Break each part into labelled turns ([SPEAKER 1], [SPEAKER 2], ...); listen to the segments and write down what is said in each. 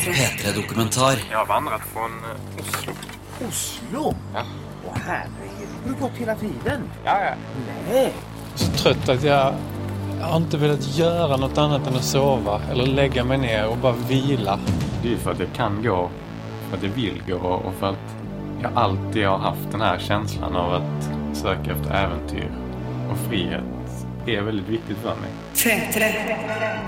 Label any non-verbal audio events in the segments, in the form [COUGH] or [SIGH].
[SPEAKER 1] P3-dokumentar.
[SPEAKER 2] Jeg har vandret från eh, Oslo.
[SPEAKER 3] Oslo?
[SPEAKER 2] Ja.
[SPEAKER 3] Å, herregud, har gått hele tiden?
[SPEAKER 2] Ja, ja.
[SPEAKER 3] Nei.
[SPEAKER 4] så trøtt at jeg, jag har ikke velat gjøre noe annet enn å sove eller legge meg ned og bare vila.
[SPEAKER 2] Det er for at jeg kan gå, for at jeg vil gå og for at jeg alltid har haft denne følelsen känslan av å søke etter eventyr og frihet Det er veldig viktig for meg.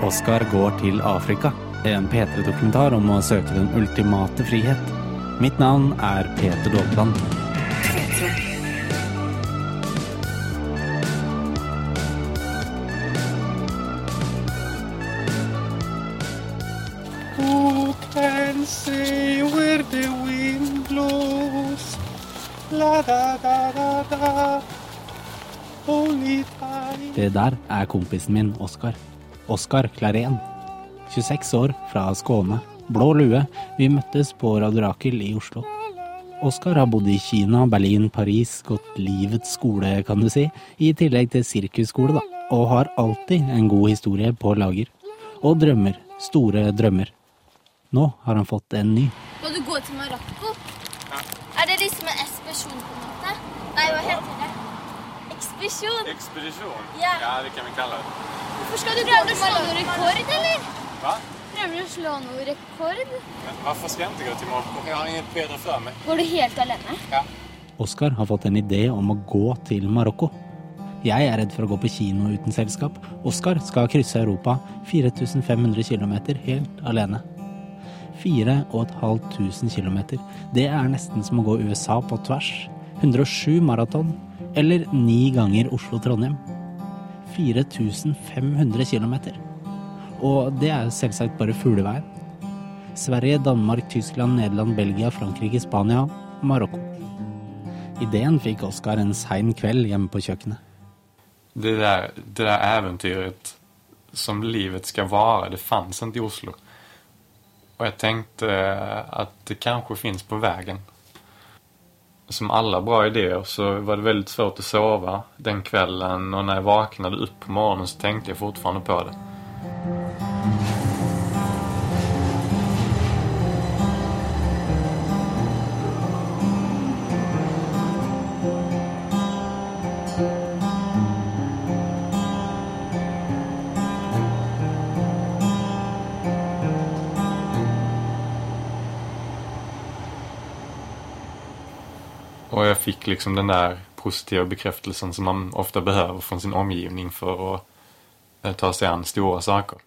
[SPEAKER 5] Oskar går til Afrika. En P3-dokumentar om å søke den ultimate frihet. Mitt navn er Peter Daagland.
[SPEAKER 4] Who can say where the wind blows? La da da da da. Only time.
[SPEAKER 5] Det der er kompisen min Oskar. Oskar Klaren. 26 år, fra Skåne. Blå lue. Vi møttes på Radio Rakel i Oslo. Oskar har bodd i Kina, Berlin, Paris, gått livets skole, kan du si, i tillegg til sirkusskole, da, og har alltid en god historie på lager. Og drømmer. Store drømmer. Nå har han fått en ny.
[SPEAKER 6] Må du gå til Marokko? Er det liksom en ekspedisjon på en måte? Nei, hva heter det? Ekspedisjon?
[SPEAKER 2] Ekspedisjon?
[SPEAKER 6] Ja.
[SPEAKER 2] Ja, det kan vi kalle det.
[SPEAKER 6] Hvorfor skal du prøve å slå noen rekord, eller?
[SPEAKER 2] Va?
[SPEAKER 6] Prøver du å slå noe rekord?
[SPEAKER 2] Men varför jeg jag til Marocko? Jag har inget bättre för mig.
[SPEAKER 6] Går du helt alene? Ja.
[SPEAKER 5] Oskar har fått en idé om å gå til Marokko. Jeg er redd for å gå på kino uten selskap. Oskar skal krysse Europa 4500 km helt alene. 4500 km. Det er nesten som å gå USA på tvers. 107 maraton. Eller ni ganger Oslo-Trondheim. 4500 km. Og det er selvsagt bare fugleveien. Sverige, Danmark, Tyskland, Nederland, Belgia, Frankrike, Spania, Marokko. Ideen fikk Oskar en sein kveld hjemme på kjøkkenet.
[SPEAKER 2] Det der, det der eventyret som livet skal være, det fanns ikke i Oslo. Og jeg tenkte at det kanskje fins på veien. Som alle bra idéer så var det veldig svårt å sove den kvelden. Og når jeg våknet opp på morgenen, så tenkte jeg fortfarande på det. Fick liksom den där positiva bekräftelsen som man ofte behøver fra sin omgivning for att eh, ta seg an store saker.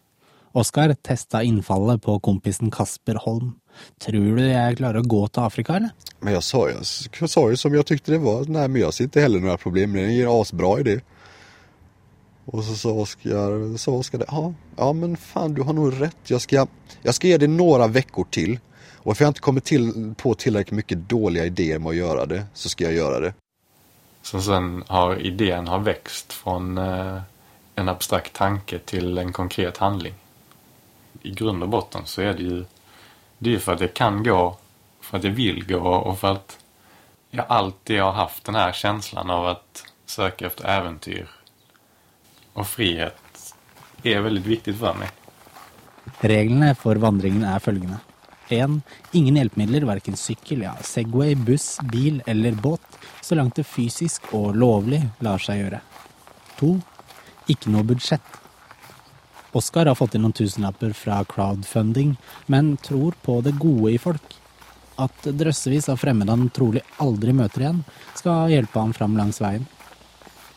[SPEAKER 5] Oskar testa innfallet på kompisen Kasper Holm. Tror du jeg klarer å gå til Afrika, eller?
[SPEAKER 7] Men jeg sa, jo jeg, sa ju som jeg tykte det var. Nei, men jeg ser ikke heller noe problem det. gir är en asbra idé. Og så sa Oskar, sa Oskar det, ja, ja men faen, du har nog rett. Jeg skal, jeg skal ge det noen uker till. Och för jag inte kommer till, på tillräckligt mycket dåliga idéer med att göra det, så ska jag göra det.
[SPEAKER 2] Så sen har idén har växt från eh, en abstrakt tanke till en konkret handling. I grund och botten så är det ju det är för att jag kan gå, för att det vill gå och för att jag alltid har haft den här känslan av att söka efter äventyr og frihet er veldig viktig for meg.
[SPEAKER 5] Reglene for vandringen er følgende. 1. Ingen hjelpemidler, verken sykkel, ja, Segway, buss, bil eller båt, så langt det fysisk og lovlig lar seg gjøre. 2. Ikke noe budsjett. Oskar har fått inn noen tusenlapper fra crowdfunding, men tror på det gode i folk. At drøssevis av fremmede han trolig aldri møter igjen, skal hjelpe ham fram langs veien.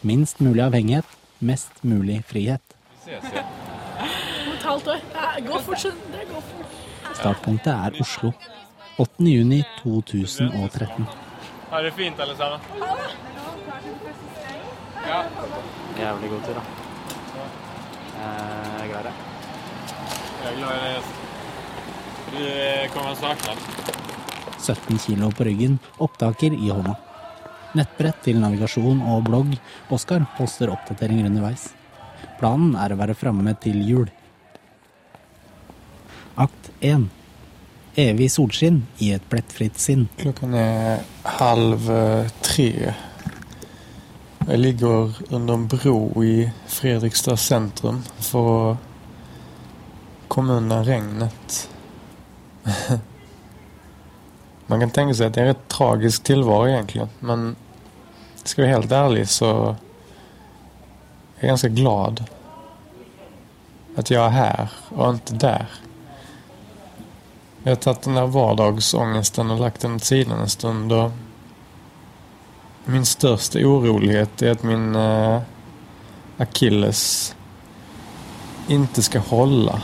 [SPEAKER 5] Minst mulig avhengighet, mest mulig frihet.
[SPEAKER 8] Om et halvt år. Fortsatt. Det går fort.
[SPEAKER 5] Startpunktet er Oslo. 8. juni 2013.
[SPEAKER 2] Ha det fint alle sammen.
[SPEAKER 5] Jævlig god tur, da. Jeg er glad i deg.
[SPEAKER 2] Jag är glad i. Du eh, kommer snart, da.
[SPEAKER 5] 17 kilo på ryggen, opptaker i hånda. Nettbrett til navigasjon og blogg. Oskar poster oppdateringer underveis. Planen er å være framme til jul. Akt 1. Evig solskinn i et plettfritt sinn.
[SPEAKER 4] Klokken er halv eh, tre. Jeg ligger under en bro i Fredrikstad sentrum for å komme unna regnet. [LAUGHS] Man kan tenke seg at det er et tragisk tillvaro egentlig. Men skal vi være helt ærlig, så er jeg ganske glad at jeg er her, og ikke där. Jag har tagit den där vardagsångesten och lagt den åt sidan en stund. Och min största orolighet är att min eh, akilles inte ska hålla.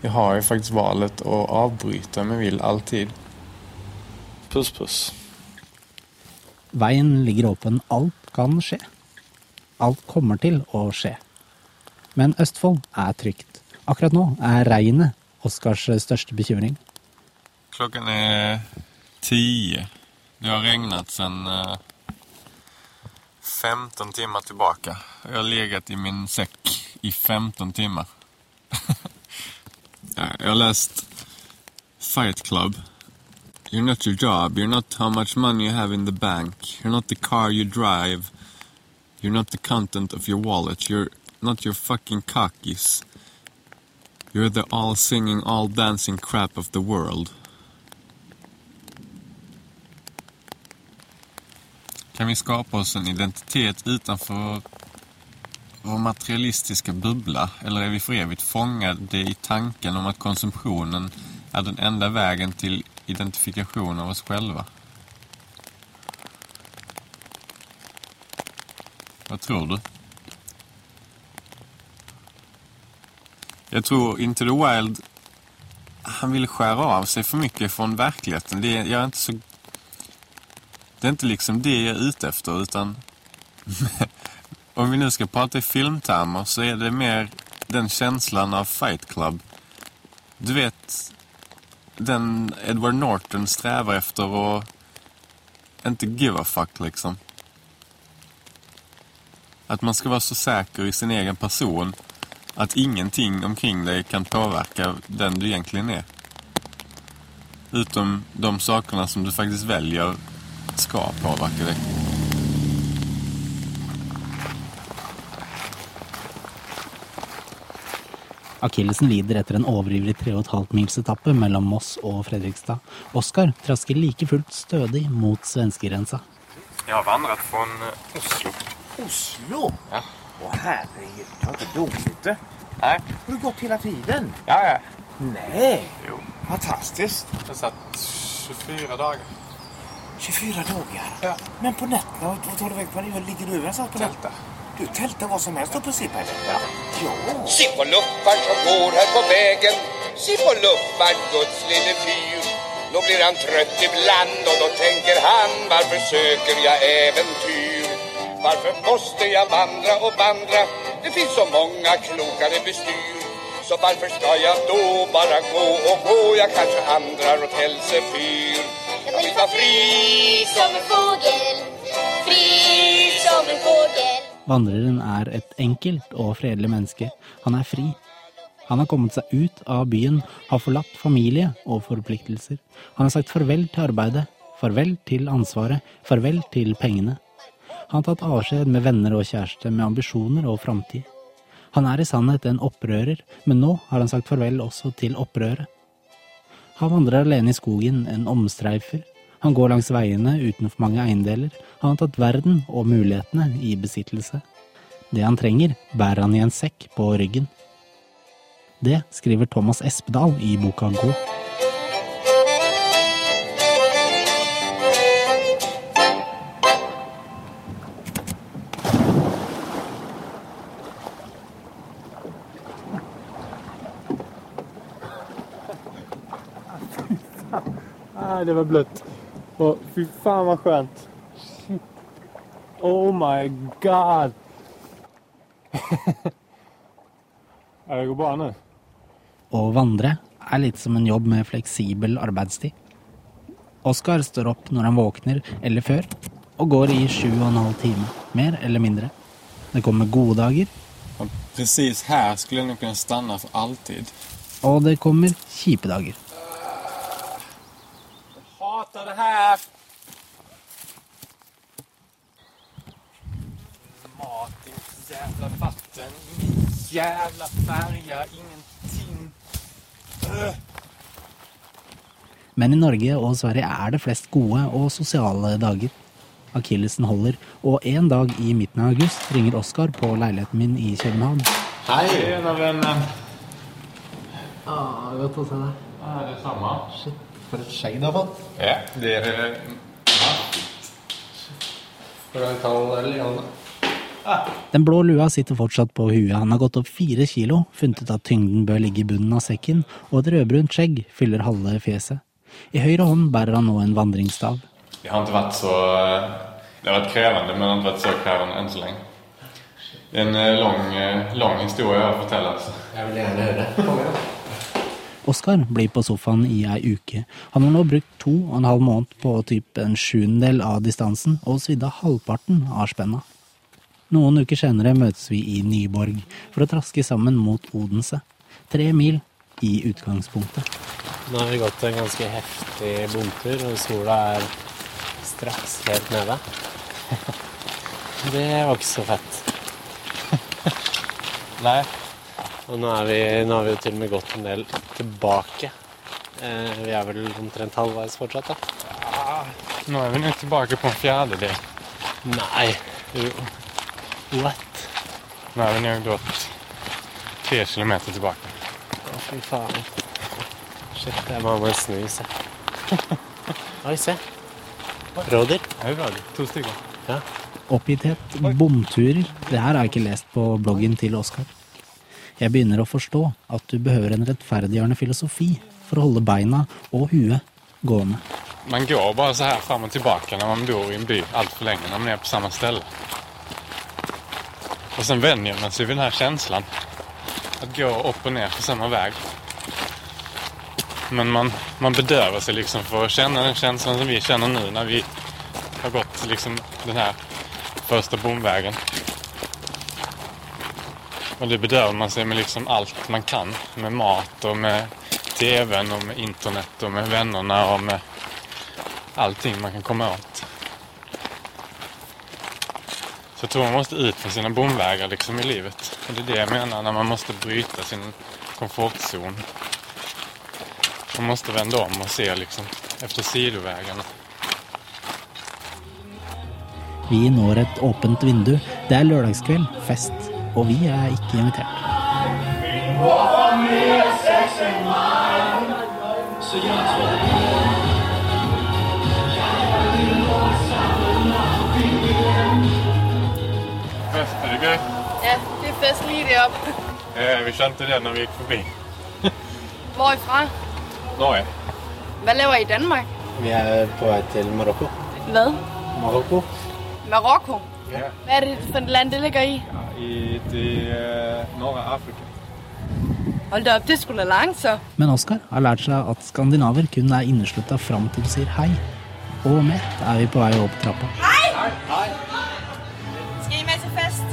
[SPEAKER 4] Jag har ju faktiskt valet att avbryta med vill alltid. Puss puss.
[SPEAKER 5] Veien ligger åpen. Alt kan skje. Alt kommer til å skje. Men Østfold er trygt. Akkurat nå er regnet Oskars største bekymring.
[SPEAKER 2] Klokken er ti. Det har regnet siden eh, 15 timer tilbake. Jeg har legat i min sekk i 15 timer. [LAUGHS] Jeg har lest Fight Club. You're not your job. You're not how much money you have in the bank. You're not the car you drive. You're not the content of your wallet. You're not your fucking cockies. You're the all singing, all dancing crap of the world. Kan vi skapa oss en identitet utanför vår materialistiska bubbla? Eller är vi för evigt fångade i tanken om att konsumtionen är den enda vägen till identifikation av oss själva? Vad tror du? Jag tror Into the Wild, han ville skära av sig för mycket från verkligheten. Det jag är så... Det är inte liksom det jag är ute efter, utan... [LAUGHS] Om vi nu ska prata i filmtermer så är det mer den känslan av Fight Club. Du vet, den Edward Norton strävar efter och inte give a fuck liksom. Att man ska vara så säker i sin egen person att ingenting omkring dig kan påverka den du egentligen är. Utom de sakerna som du faktiskt väljer ska påverka dig.
[SPEAKER 5] Akillesen lider etter en overivrig 3,5 mils etappe mellom Moss og Fredrikstad. Oskar trasker like fullt stødig mot svenskegrensa.
[SPEAKER 2] Jeg har vandret fra Oslo.
[SPEAKER 3] Oslo?
[SPEAKER 2] Ja.
[SPEAKER 3] Åh herregud, det var inte dåligt det.
[SPEAKER 2] Nej.
[SPEAKER 3] Har du gått hela tiden?
[SPEAKER 2] Ja, ja.
[SPEAKER 3] Nej.
[SPEAKER 2] Jo.
[SPEAKER 3] Fantastiskt.
[SPEAKER 2] Jag satt 24 dagar.
[SPEAKER 3] 24 dagar.
[SPEAKER 2] Ja.
[SPEAKER 3] Men på nätterna, vad tar du väg på? Vad ligger du över någonstans på nätterna? Du tältar vad som helst i princip eller?
[SPEAKER 2] Ja.
[SPEAKER 3] Ja.
[SPEAKER 1] Se på luffaren som går här på vägen Se på luffaren, Guds lille fyr Då blir han trött ibland och då tänker han Varför söker jag äventyr? Varför måste jag vandra och vandra? Det finns så många klokare bestyr Så varför ska jag då bara gå och gå? Jag kanske andrar åt Hälsefyr
[SPEAKER 6] Jag vill vara fri som en fågel. Fri som en fågel.
[SPEAKER 5] Vandreren er et enkelt og fredelig menneske. Han er fri. Han har kommet seg ut av byen, har forlatt familie og forpliktelser. Han har sagt farvel til arbeidet, farvel til ansvaret, farvel til pengene. Han har tatt avskjed med venner og kjæreste, med ambisjoner og framtid. Han er i sannhet en opprører, men nå har han sagt farvel også til opprøret. Han vandrer alene i skogen, en omstreifer. Han går langs veiene uten for mange eiendeler. Han har tatt verden og mulighetene i besittelse. Det han trenger, bærer han i en sekk på ryggen. Det skriver Thomas Espedal i boka Gå.
[SPEAKER 4] Nej, det var blött. Och fy fan vad skönt. Shit. Oh my god. [LAUGHS] ja, det går bra nå.
[SPEAKER 5] Å vandre er litt som en jobb med fleksibel arbeidstid. Oskar står opp når han våkner, eller før, og går i sju og en halv time, mer eller mindre. Det kommer gode dager,
[SPEAKER 2] Och precis här skulle jeg nok kunne stanna for alltid.
[SPEAKER 5] og det kommer kjipe dager.
[SPEAKER 2] Hatar det half. Mat, inte jävla vatten, ingen jävla färja, ingenting.
[SPEAKER 5] Men i Norge og Sverige er det flest gode og sosiale dager. Akillesen holder, og en dag i midten av august ringer Oskar på leiligheten min i København.
[SPEAKER 2] Hei, ena vennen.
[SPEAKER 5] Ah, godt å se deg.
[SPEAKER 2] Ja, det er det samme.
[SPEAKER 5] For et skjegg du har fått.
[SPEAKER 2] Ja, det er Skal jeg ta leende?
[SPEAKER 5] Den blå lua sitter fortsatt på huet. Han har gått opp fire kilo, funnet ut at tyngden bør ligge i bunnen av sekken, og et rødbrunt skjegg fyller halve fjeset. I høyre hånd bærer han nå en vandringsstav.
[SPEAKER 2] Det har ikke vært så Det har vært krevende, men det har ikke vært så krevende enn så lenge. Det er en eh, lang, eh, lang historie å fortelle. Altså.
[SPEAKER 9] Jeg vil gjerne høre. Kom igjen.
[SPEAKER 5] Oskar blir på sofaen i ei uke. Han har nå brukt to og en halv måned på typ en sjuendedel av distansen, og svidd av halvparten av spenna. Noen uker senere møtes vi i Nyborg for å traske sammen mot Odense. Tre mil i utgangspunktet.
[SPEAKER 9] Nå har vi gått en ganske heftig bomtur, og sola er straks helt nede. Det var ikke så fett.
[SPEAKER 2] Nei.
[SPEAKER 9] Og nå, vi, har vi jo til og med gått en del tilbake. Eh, vi er vel omtrent halvveis fortsatt, da.
[SPEAKER 2] Nå er vi nå tilbake på en fjerdedel.
[SPEAKER 9] Nei. Jo. What?
[SPEAKER 2] Nå er vi nå gått tre kilometer tilbake.
[SPEAKER 9] Å, fy faen. Shit, jeg må bare snu, se. [LAUGHS] Oi, se. Rådyr.
[SPEAKER 2] To stykker.
[SPEAKER 9] Ja.
[SPEAKER 5] Oppgitthet, bomturer, det her har jeg ikke lest på bloggen til Oskar. Jeg begynner å forstå at du behøver en rettferdiggjørende filosofi for å holde beina og huet gående.
[SPEAKER 2] Man går bare så her fram og tilbake når man bor i en by altfor lenge, når man er på samme sted. Og så venner man seg ved denne følelsen. Å gå opp og ned på samme vei. Men man, man bedøver seg liksom for å kjenne den følelsen som vi kjenner nå når vi har gått liksom den här första bomvägen. Och det bedövar man sig med liksom allt man kan. Med mat och med tvn och med internet och med vännerna och med allting man kan komma åt. Så jag tror man måste ut från sina bomvägar liksom i livet. Och det är det jag menar när man måste bryta sin komfortzon. Man måste vända om och se liksom efter sidovägarna.
[SPEAKER 5] Vi når et åpent vindu. Det er lørdagskveld, fest, og vi er ikke invitert.
[SPEAKER 2] Fest, er det gøy?
[SPEAKER 8] Ja, det er fest det oppe.
[SPEAKER 2] Eh, vi skjønte det når vi gick förbi.
[SPEAKER 8] Hvorifra?
[SPEAKER 2] Norge.
[SPEAKER 8] Hva laver I i Danmark?
[SPEAKER 9] Vi er på vei til Marokko.
[SPEAKER 8] Hva?
[SPEAKER 9] Marokko?
[SPEAKER 8] Marokko?
[SPEAKER 2] Ja.
[SPEAKER 8] Hvad er det for et land, det ligger i?
[SPEAKER 2] Ja, I det eh, norra Afrika.
[SPEAKER 8] Hold da opp, det skulle langt så.
[SPEAKER 5] Men Oskar har lært seg at skandinaver kun er inneslutta fram til du sier hei. Og med er vi på vei opp trappa. Hei!
[SPEAKER 8] Skal vi med til fest?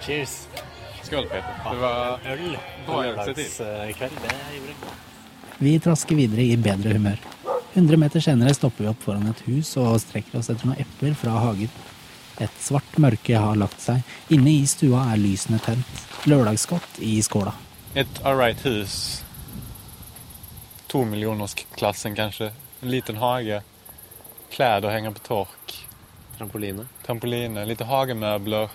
[SPEAKER 9] Cheers.
[SPEAKER 2] Skål Peter. Det var
[SPEAKER 9] Øl lørdagskveld. Det gjorde jeg.
[SPEAKER 5] Vi trasker videre i bedre humør. 100 meter senere stopper vi opp foran et hus og strekker oss etter noen epler fra hagen. Et svart mørke har lagt seg. Inne i stua er lysene tent. Lørdagsgodt i skåla.
[SPEAKER 2] Et ålreit hus. To miljoners klassen kanskje. En liten hage. Klær å henge på tork.
[SPEAKER 9] Trampoline.
[SPEAKER 2] Trampoline, lite hagemöbler.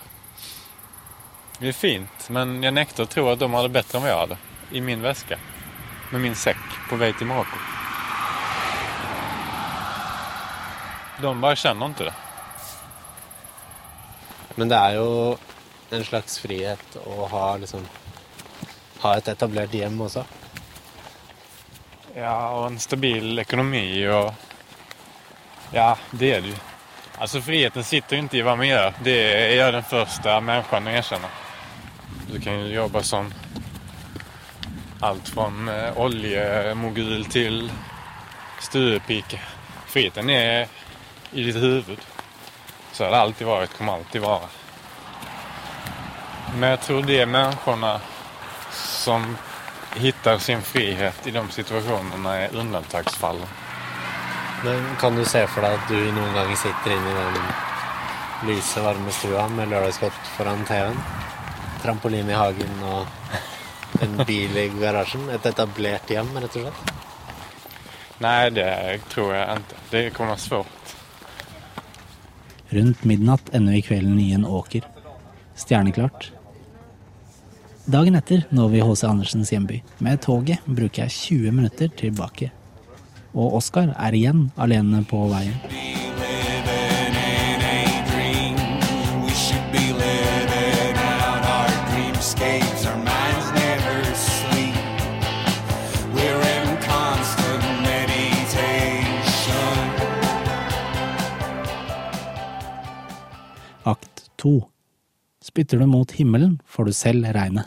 [SPEAKER 2] Det är fint, men jag nektar att tro att de hadde bättre än vad jag hade. I min väska. Med min säck på väg till Marocko. De bare kjenner ikke det.
[SPEAKER 9] Men det er jo en slags frihet å ha liksom Ha et etablert hjem også.
[SPEAKER 2] Ja, og en stabil ekonomi og Ja, det er det jo. Altså, friheten sitter jo ikke i hva man gjør. Det er jeg den første människan jeg erkänna. Du kan ju jobba som allt från eh, oljemogul till stuepike. Friheten är i ditt huvud. Så har det alltid varit, kommer alltid vara. Men jag tror det är människorna som hittar sin frihet i de situationerna är undantagsfallen.
[SPEAKER 9] Men kan du se for deg at du noen ganger sitter inne i den lyse, varme stua med lørdagsgodt foran TV-en? Trampoline i hagen og en bil i garasjen? Et etablert hjem, rett og slett?
[SPEAKER 2] Nei, det tror jeg ikke. Det kommer svårt.
[SPEAKER 5] Rundt midnatt ender vi kvelden i en åker. Stjerneklart. Dagen etter når vi H.C. Andersens hjemby. Med toget bruker jeg 20 minutter tilbake. Og Oskar er igjen alene på veien. To. Spytter du mot himmelen, får du selv regnet.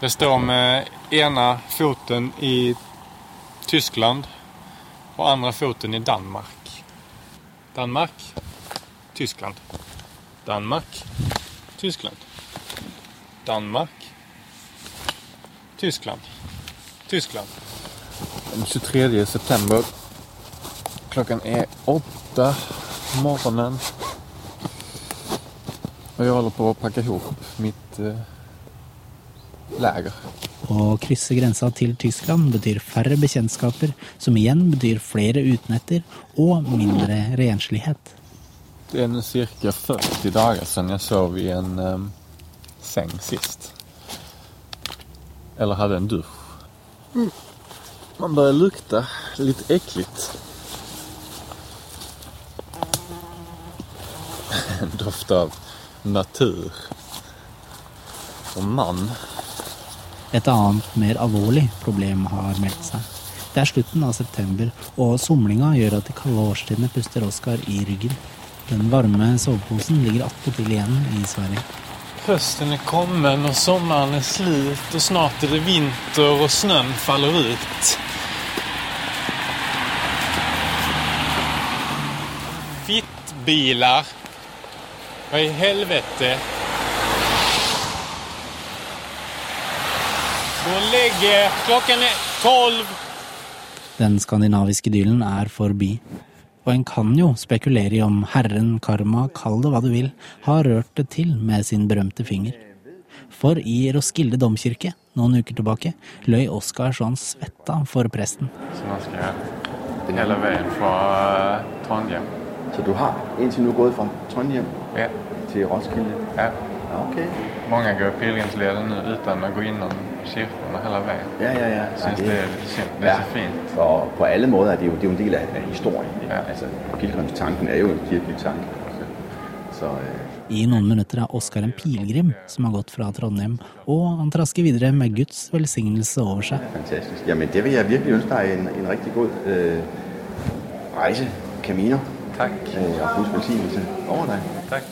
[SPEAKER 2] Jeg står med ene foten i Tyskland og andre foten i Danmark. Danmark, Tyskland. Danmark, Tyskland. Danmark, Tyskland. Tyskland. Den 23 september. Klokken er åtte på morgonen. Och jag håller på å pakke ihop mitt eh, läger.
[SPEAKER 5] Å krysse grensa til Tyskland betyr færre bekjentskaper, som igjen betyr flere utenetter og mindre renslighet.
[SPEAKER 2] Det er ca. cirka 40 dager siden jeg sov i en um, seng sist. Eller hadde en dusj. Mm. Man bare lukter litt ekkelt. [LAUGHS] En doft av natur. og mann.
[SPEAKER 5] Et annet, mer alvorlig problem har meldt seg. Det er slutten av september, og somlinga gjør at de kalde årstidene puster Oskar i ryggen. Den varme soveposen ligger attpåtil igjen i Sverige.
[SPEAKER 2] Høsten er kommet, og sommeren er slut og snart er det vinter og snøen faller ut. Fittbilar. Vad i helvete? Gå och Klokken er. Klockan är tolv.
[SPEAKER 5] Den skandinaviske idyllen er forbi. Og en kan jo spekulere i om herren karma, kall det hva du vil, har rørt det til med sin berømte finger. For i Roskilde domkirke noen uker tilbake løy Oskar sånn svetta for presten.
[SPEAKER 2] Så nå skal jeg hele veien fra eh, Trondheim.
[SPEAKER 10] Så du har indtil nu gået fra Trondheim
[SPEAKER 2] Ja.
[SPEAKER 10] til Roskilde?
[SPEAKER 2] Ja.
[SPEAKER 10] Ja, okay.
[SPEAKER 2] Många går pilgrimsleden nu utan att gå inom kyrkorna hela veien.
[SPEAKER 10] Ja, ja, ja.
[SPEAKER 2] Synes ja, det er lite synd. Det er så fint.
[SPEAKER 10] Og på alle måter er det jo, det er jo en del av, af historien. Ja. Altså, pilgrimstanken er jo en kirkelig tanke. Så øh,
[SPEAKER 5] I noen minutter er Oskar en pilegrim som har gått fra Trondheim, og han trasker videre med Guds velsignelse over seg.
[SPEAKER 10] fantastisk. Jamen, det vil jeg virkelig ønske deg en, en riktig god øh, reise, Camino.
[SPEAKER 2] Tak.
[SPEAKER 10] Og Guds velsignelse over dig.
[SPEAKER 2] Tak.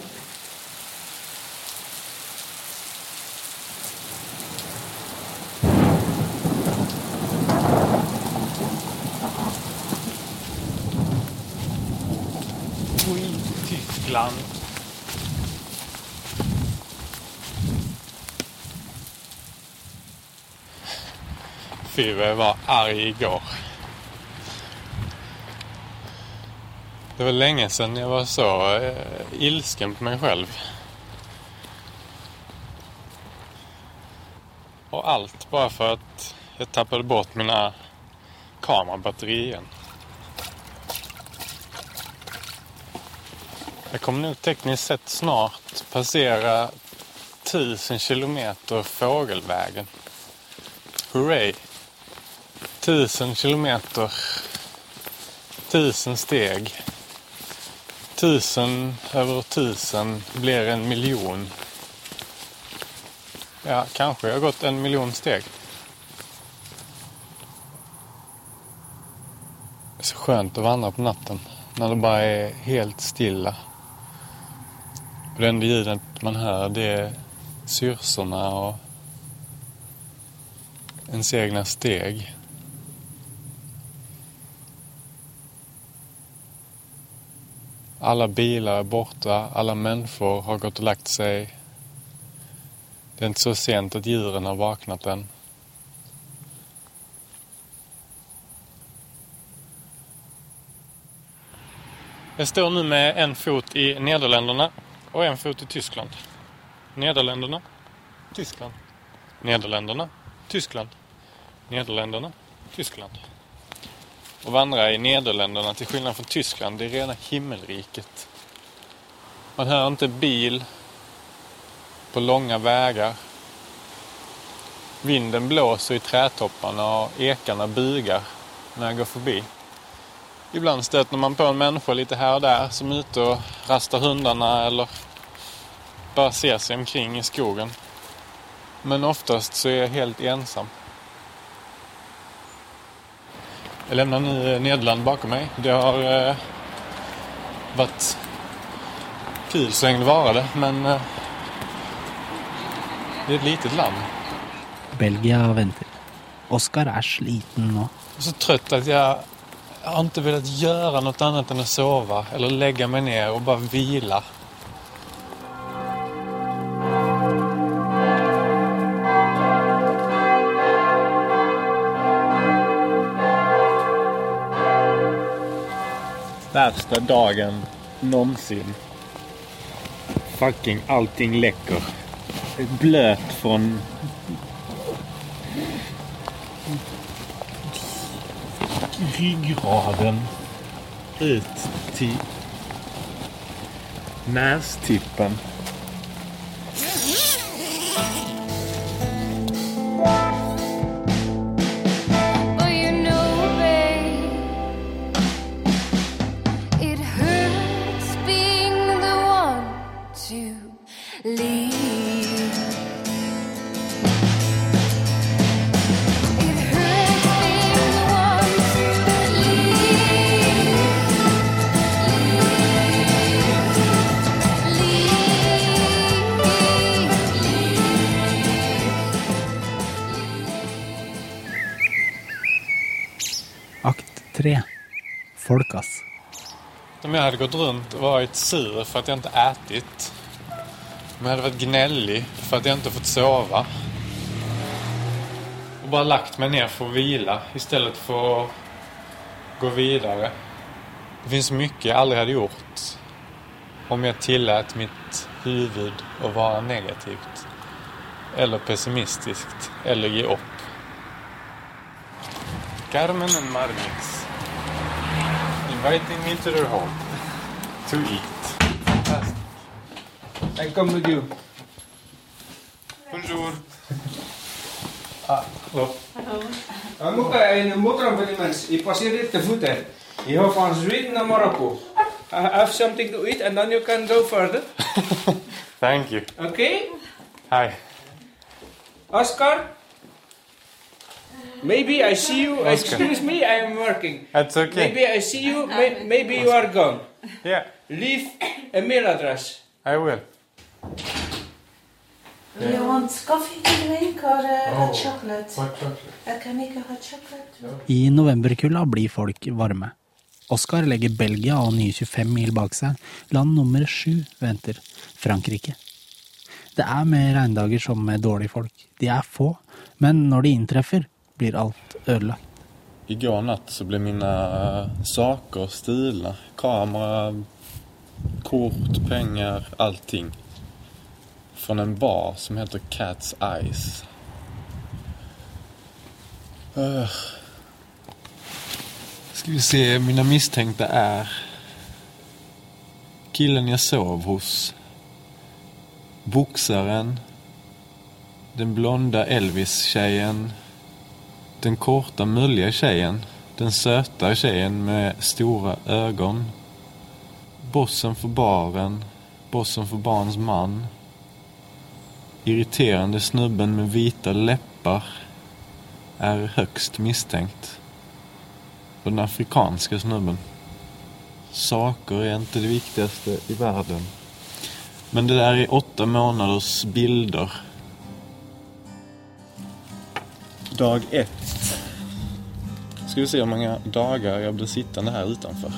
[SPEAKER 2] Tyskland. Fy jeg var arg igår. Det var länge sedan jag var så eh, ilsken på mig själv. Och allt bara för att jag tappade bort mina kamerabatterier Jeg kommer nog tekniskt sett snart passera 1000 kilometer fågelvägen. Hurray! 1000 kilometer. 1000 steg. Tusen över tusen blir en miljon. Ja, kanske jag har gått en miljon steg. Det är så skönt att vandra på natten. När det bara är helt stilla. Och det enda ljudet man hör det är syrsorna och ens egna steg. Alla bilar är borta, alla människor har gått och lagt sig. Det är inte så sent att djuren har vaknat än. Jag står nu med en fot i Nederländerna och en fot i Tyskland. Nederländerna, Tyskland. Nederländerna, Tyskland. Nederländerna, Tyskland. Och vandra i Nederländerna till skillnad från Tyskland, det är rena himmelriket. Man hör inte bil på långa vägar. Vinden blåser i trädtopparna och ekarna bugar när jag går förbi. Ibland stöter man på en människa lite här och där som är ute och rastar hundarna eller bara ser sig omkring i skogen. Men oftast så är jag helt ensam. Jag lämnar nu Nederland bakom mig. Det har eh, varit kul så lenge det varade, men eh, det er et litet land.
[SPEAKER 5] Belgia venter. Oskar er sliten nå.
[SPEAKER 2] Jeg er så trøtt at jeg jag har inte velat gjøre noe annet enn å sove eller legge meg ned og bare vila. Värsta dagen någonsin. Fucking allting läcker. Blöt från ryggraden ut till nästippen.
[SPEAKER 5] Tre. Folkas.
[SPEAKER 2] Om jag hade gått runt och varit sur för att jag inte ätit. Om jag hade varit gnällig för att jag inte fått sova. Och bara lagt mig ner för att vila istället för att gå vidare. Det finns mycket jag aldrig hade gjort om jag tillät mitt huvud att vara negativt. Eller pessimistiskt. Eller ge upp. Carmen and Marmix inviting me to their home to eat.
[SPEAKER 11] I come with you.
[SPEAKER 2] Bonjour. Ah, hallo.
[SPEAKER 11] We moeten in de motor van die mensen. Je passeert dit te voeten. Je gaat van Zweden naar Marokko. I have something to eat and then you can go further. [LAUGHS]
[SPEAKER 2] Thank you.
[SPEAKER 11] Okay?
[SPEAKER 2] Hi.
[SPEAKER 11] Oscar? Maybe I see you.
[SPEAKER 2] Okay.
[SPEAKER 11] Excuse me, I am working.
[SPEAKER 2] That's okay.
[SPEAKER 11] Maybe I see you. May, maybe you are gone.
[SPEAKER 2] Yeah.
[SPEAKER 11] Leave a mail address.
[SPEAKER 2] I will.
[SPEAKER 12] Do you want coffee to drink or uh, hot chocolate?
[SPEAKER 2] Hot chocolate.
[SPEAKER 12] I can make a hot chocolate.
[SPEAKER 5] I novemberkulda blir folk varme. Oskar legger Belgia og nye 25 mil bak seg. Land nummer sju venter Frankrike. Det er med regndager som med dårlige folk. De er få, men når de inntreffer, blir alt ødelagt.
[SPEAKER 13] går natt så ble mine eh, saker stulna. Kamera, kort, pengar, allting. Från en bar som heter Cat's Eyes. Uh.
[SPEAKER 2] Skal vi se, mine misstänkta er killen jeg sov hos, Bokseren. den blonda Elvis-tjejen, den korta mulliga tjejen, den söta tjejen med stora ögon, bossen för baren, bossen för barns man, irriterande snubben med vita läppar är högst misstänkt. Och den afrikanska snubben. Saker är inte det viktigaste i världen. Men det där är åtta månaders bilder.
[SPEAKER 13] Dag ett. Ska vi se hur många dagar jag blir sittande här utanför.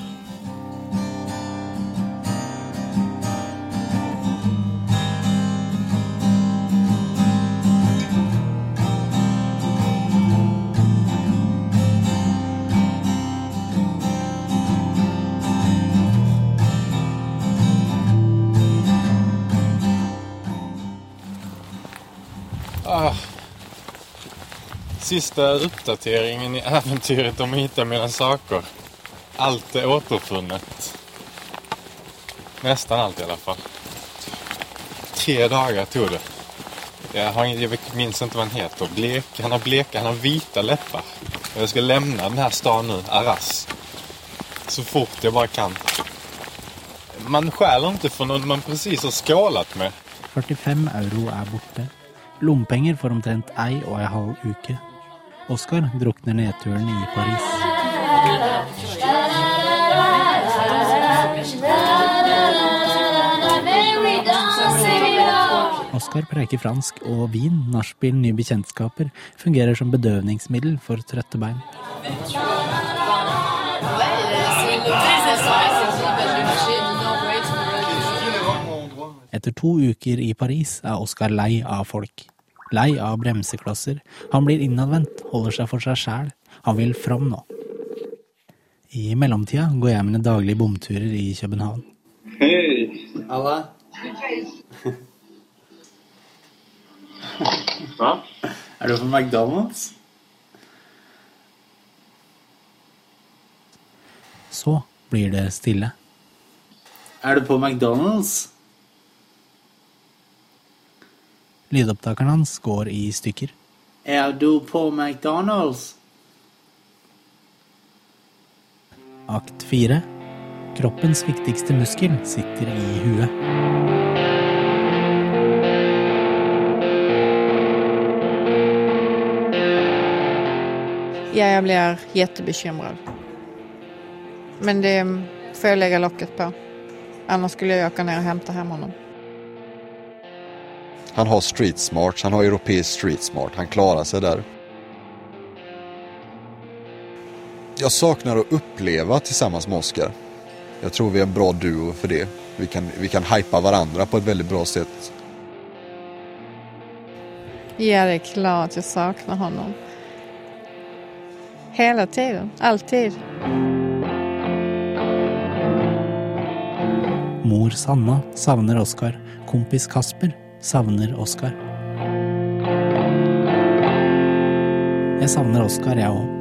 [SPEAKER 2] Sista oppdateringen i eventyret om å hitta mine saker. Alt er återfunnet. Nesten alt, i alle fall. Tre dager, tror det. Jeg, har, jeg minns ikke hva han heter. Blek, han har bleka, han har hvite lepper. Jeg skal ska denne staden stan Arras. Så fort jeg bare kan. Man stjeler ikke for noe man precis har skålet med.
[SPEAKER 5] 45 euro er borte. Lommepenger for omtrent ei og ei halv uke. Oskar drukner nedturen i Paris. Oskar preiker fransk, og vin, nachspiel, nye bekjentskaper fungerer som bedøvningsmiddel for trøtte bein. Etter to uker i Paris er Oskar lei av folk. Lei av bremseklosser. Han blir innadvendt, holder seg for seg sjæl. Han vil fram nå. I mellomtida går jeg mine daglige bomturer i København.
[SPEAKER 14] Hei!
[SPEAKER 9] Alla?
[SPEAKER 14] Hva?
[SPEAKER 9] Er du på McDonald's?
[SPEAKER 5] Så blir det stille.
[SPEAKER 9] Er du på McDonald's?
[SPEAKER 5] Lydopptakeren hans går i stykker.
[SPEAKER 9] Er du på McDonald's?
[SPEAKER 5] Akt fire. Kroppens viktigste muskel sitter i huet.
[SPEAKER 15] Ja, jeg blir jättebekymrad. Men det får jeg legge locket på. Annars skulle jeg åka ned og hente hjem honom.
[SPEAKER 7] Han har street smart, han har europeisk street smart, han klarer seg der. Jeg savner å oppleve sammen med Oskar. Jeg tror vi er en bra duo for det. Vi kan, vi kan hype hverandre på et veldig bra sett.
[SPEAKER 15] Ja, det er klart jeg savner ham. Hele tiden, alltid.
[SPEAKER 5] Mor Sanna savner Oskar. Kompis Kasper savner Oskar. Jeg savner Oskar, jeg òg.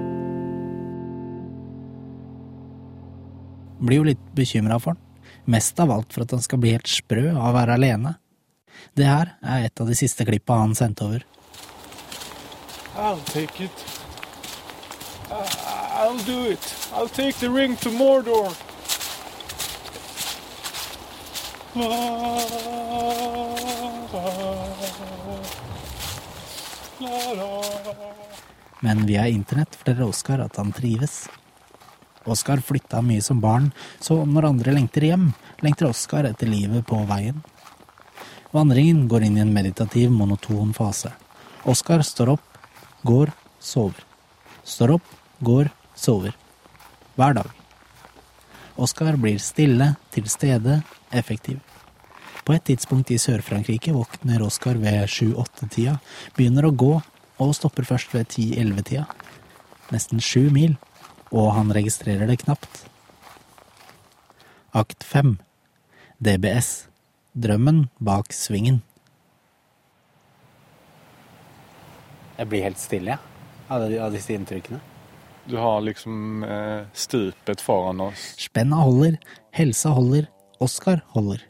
[SPEAKER 5] Blir jo litt bekymra for han. Mest av alt for at han skal bli helt sprø av å være alene. Det her er et av de siste klippa han sendte over.
[SPEAKER 2] I'll take it. I'll do it. I'll take the ring to Mordor.
[SPEAKER 5] Men via internett forteller Oskar at han trives. Oskar flytta mye som barn, så når andre lengter hjem, lengter Oskar etter livet på veien. Vandringen går inn i en meditativ, monoton fase. Oskar står opp, går, sover. Står opp, går, sover. Hver dag. Oskar blir stille, til stede, effektiv. På et tidspunkt i Sør-Frankrike våkner Oskar ved 7-8-tida, begynner å gå og stopper først ved 10-11-tida. Nesten sju mil, og han registrerer det knapt. Akt 5 DBS Drømmen bak svingen.
[SPEAKER 9] Jeg blir helt stille, jeg. Av, av disse inntrykkene.
[SPEAKER 2] Du har liksom eh, stupet foran oss.
[SPEAKER 5] Spenna holder, helsa holder, Oskar holder.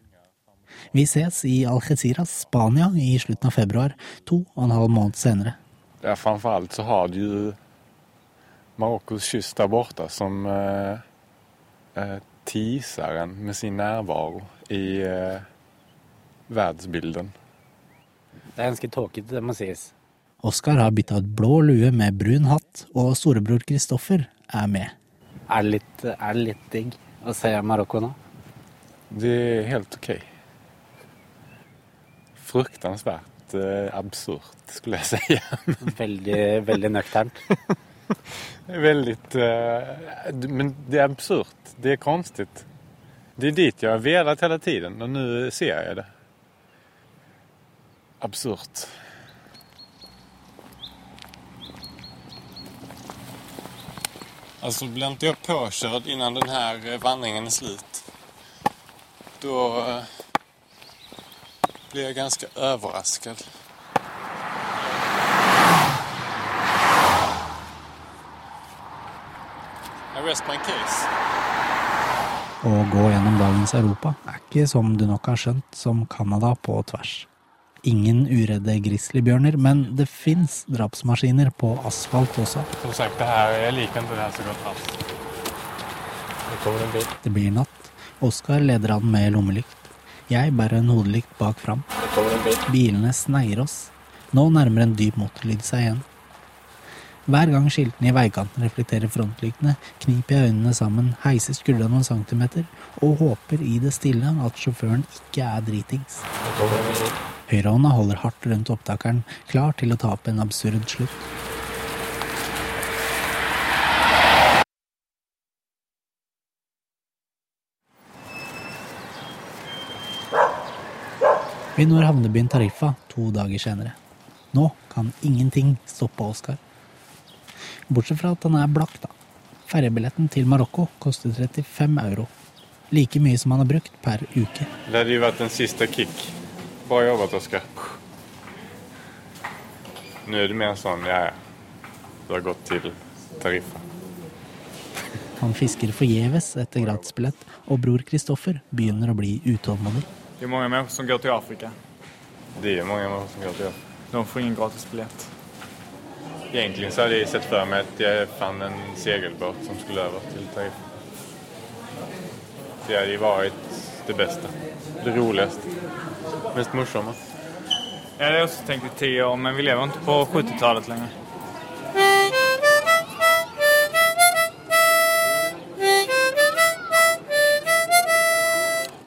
[SPEAKER 5] Vi ses i Algeciras, Spania i slutten av februar, to og en halv måned senere.
[SPEAKER 2] Ja, Framfor alt så har du Marokkos kyst der borte som eh, eh, teaser en med sin närvaro i eh, verdensbildet.
[SPEAKER 9] Det er ganske tåkete, det må sies.
[SPEAKER 5] Oskar har bytta ut blå lue med brun hatt, og storebror Kristoffer er med.
[SPEAKER 9] Er det litt, er det litt digg å se Marokko nå?
[SPEAKER 2] Det er helt okej. Fruktansvärt eh, absurt skulle jeg si. [LAUGHS]
[SPEAKER 9] Veldig, veldig nøkternt. [LAUGHS]
[SPEAKER 2] Väldigt... Eh, men det er absurt. Det är konstigt. Det är dit jag har velat hela tiden och nu ser jag det. Absurt. Alltså blir inte jag påkörd innan den här eh, vandringen är slut då blir
[SPEAKER 14] jeg ganske overrasket.
[SPEAKER 5] Å gå gjennom dagens Europa er ikke, som du nok har skjønt, som Canada på tvers. Ingen uredde grizzlybjørner, men det fins drapsmaskiner på asfalt også.
[SPEAKER 2] Som sagt, det her, jeg liker det her så godt. Altså.
[SPEAKER 9] Det,
[SPEAKER 5] det blir natt. Oskar leder an med lommelykt. Jeg bærer en hodelykt bak fram. Bilene sneier oss. Nå nærmer en dyp motorlyd seg igjen. Hver gang skiltene i veikanten reflekterer frontlyktene, kniper jeg øynene sammen, heiser skuldra noen centimeter og håper i det stille at sjåføren ikke er dritings. Høyrehånda holder hardt rundt opptakeren, klar til å ta opp en absurd slutt. Vi når havnebyen Tarifa to dager senere. Nå kan ingenting stoppe Oskar. Bortsett fra at han er blakk, da. Ferjebilletten til Marokko koster 35 euro. Like mye som han har brukt per uke.
[SPEAKER 2] Det hadde jo vært en siste kick. Bra jobbet, Oskar. Nå er det mer sånn ja ja. Du har gått til Tariffa.
[SPEAKER 5] Han fisker forgjeves etter gratisbillett, og bror Kristoffer begynner å bli utålmodig.
[SPEAKER 14] Det är många människor som går till Afrika.
[SPEAKER 2] Det är många människor som går till
[SPEAKER 14] De får ingen gratis biljett.
[SPEAKER 2] Egentlig så hadde jeg sett for meg at jeg fann en segelbåt som skulle over til Tariffa. Det hadde vært varit det beste. Det roligste. Mest morsomme.
[SPEAKER 14] Jeg hadde også tenkt i ti år, men vi lever ikke på 70-talet längre.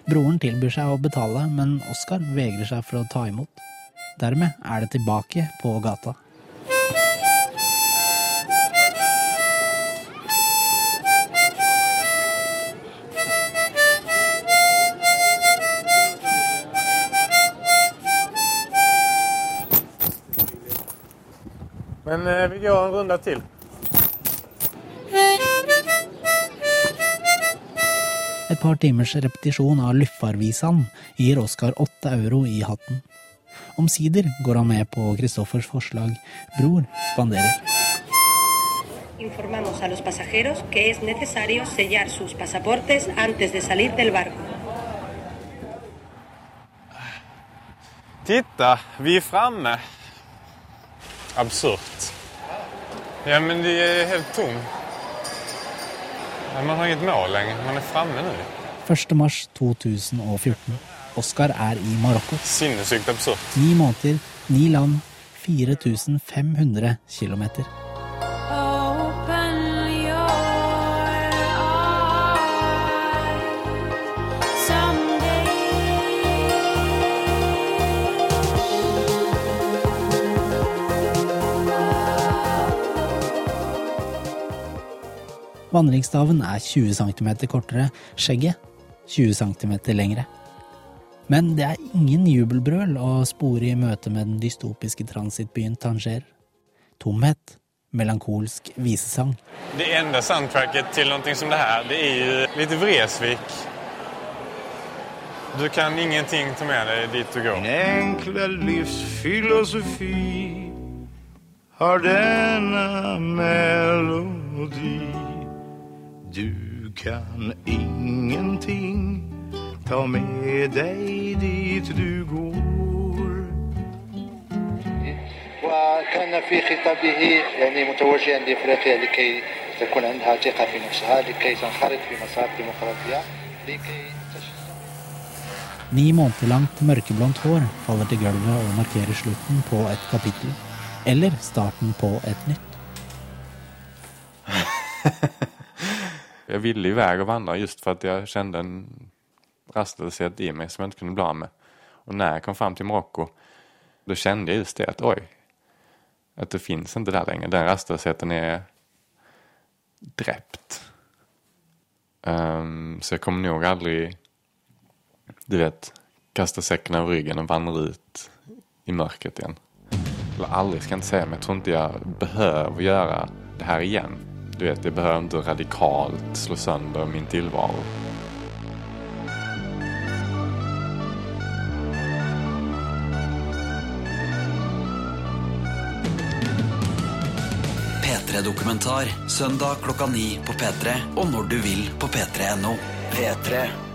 [SPEAKER 5] Broren tilbyr seg å betale, men Oskar vegrer seg for å ta imot. Dermed er det tilbake på gata.
[SPEAKER 2] Men eh, vi går en runde till.
[SPEAKER 5] Et par timers repetisjon av Luffarvisan gir Oskar åtte euro i hatten. Omsider går han med på Kristoffers forslag. Bror spanderer.
[SPEAKER 16] Informamos a los pasajeros que es necesario sellar sus pasaportes antes de salir del barco.
[SPEAKER 2] Titta, vi är framme. Absurt. Ja, men det är helt tomt. Man har inget mål lenge. Man er framme nå.
[SPEAKER 5] 1. mars 2014. Oskar er i Marokko.
[SPEAKER 2] Sinnssykt absurd.
[SPEAKER 5] Ni måneder, ni land, 4500 kilometer. Vandringsstaven er 20 cm kortere, skjegget 20 cm lengre. Men det er ingen jubelbrøl å spore i møte med den dystopiske transitbyen Tanger. Tomhet, melankolsk visesang.
[SPEAKER 2] Det enda soundtracket til noe som det her, det er jo litt Vresvik. Du kan ingenting ta med deg dit du går.
[SPEAKER 17] Min enkle livsfilosofi har denne melodi. Du kan ingenting ta med dig dit du går.
[SPEAKER 18] وكان في خطابه يعني متوجها لافريقيا لكي تكون عندها ثقه في نفسها لكي تنخرط في مسار الديمقراطيه لكي
[SPEAKER 5] Ni måneder langt mørkeblondt hår faller til gulvet og markerer slutten på et kapittel. Eller starten på et nytt. [LAUGHS]
[SPEAKER 2] Jag ville iväg och vandra just för att jag kände en rastlöshet i mig som jag inte kunde bli av med. Och när jag kom fram till Marocko, då kände jag just det att oj, att det finns inte där längre. Den rastlösheten är dräpt. Um, så jag kommer nog aldrig, du vet, kasta säcken över ryggen och vandra ut i mörkret igen. Eller aldrig ska jag inte säga, men jag tror inte jag behöver göra det här igen. Du vet, det behöver inte radikalt slå sönder min tillvaro.
[SPEAKER 19] P3. P3-dokumentar søndag klokka ni på P3 og når du vil på p3.no. P3.